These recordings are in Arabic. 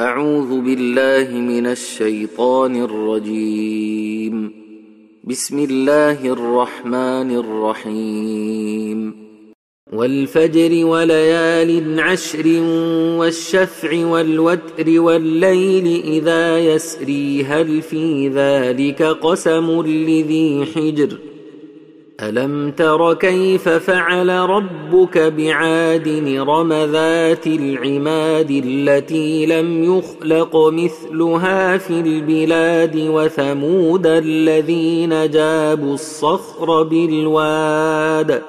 أعوذ بالله من الشيطان الرجيم. بسم الله الرحمن الرحيم. والفجر وليال عشر والشفع والوتر والليل إذا يسري هل في ذلك قسم لذي حجر ۖ ألم تر كيف فعل ربك بعاد رم ذات العماد التي لم يخلق مثلها في البلاد وثمود الذين جابوا الصخر بالواد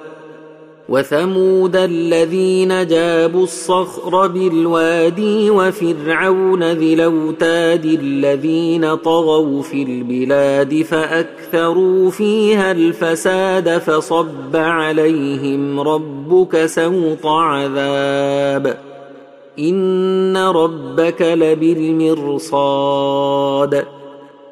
وثمود الذين جابوا الصخر بالوادي وفرعون ذي الأوتاد الذين طغوا في البلاد فأكثروا فيها الفساد فصب عليهم ربك سوط عذاب إن ربك لبالمرصاد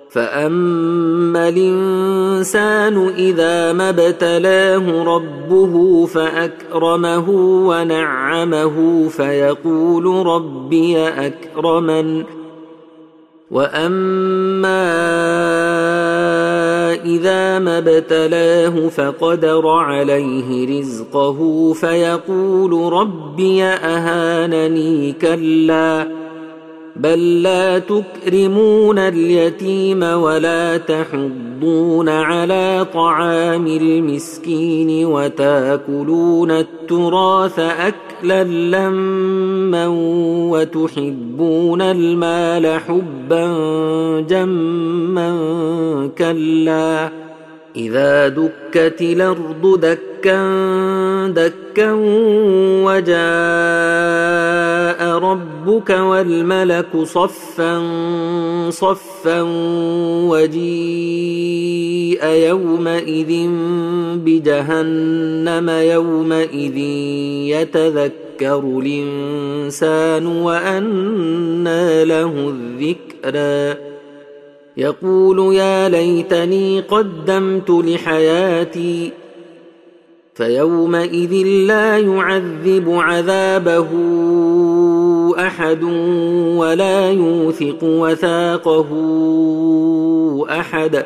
فاما الانسان اذا ما ابتلاه ربه فاكرمه ونعمه فيقول ربي اكرمن واما اذا ما ابتلاه فقدر عليه رزقه فيقول ربي اهانني كلا بل لا تكرمون اليتيم ولا تحضون على طعام المسكين وتاكلون التراث أكلا لما وتحبون المال حبا جما كلا إذا دكت الأرض دكا دكا وجاء ربك والملك صفا صفا وجيء يومئذ بجهنم يومئذ يتذكر الإنسان وأنى له الذكرى. يقول يا ليتني قدمت لحياتي فيومئذ لا يعذب عذابه أحد ولا يوثق وثاقه أحد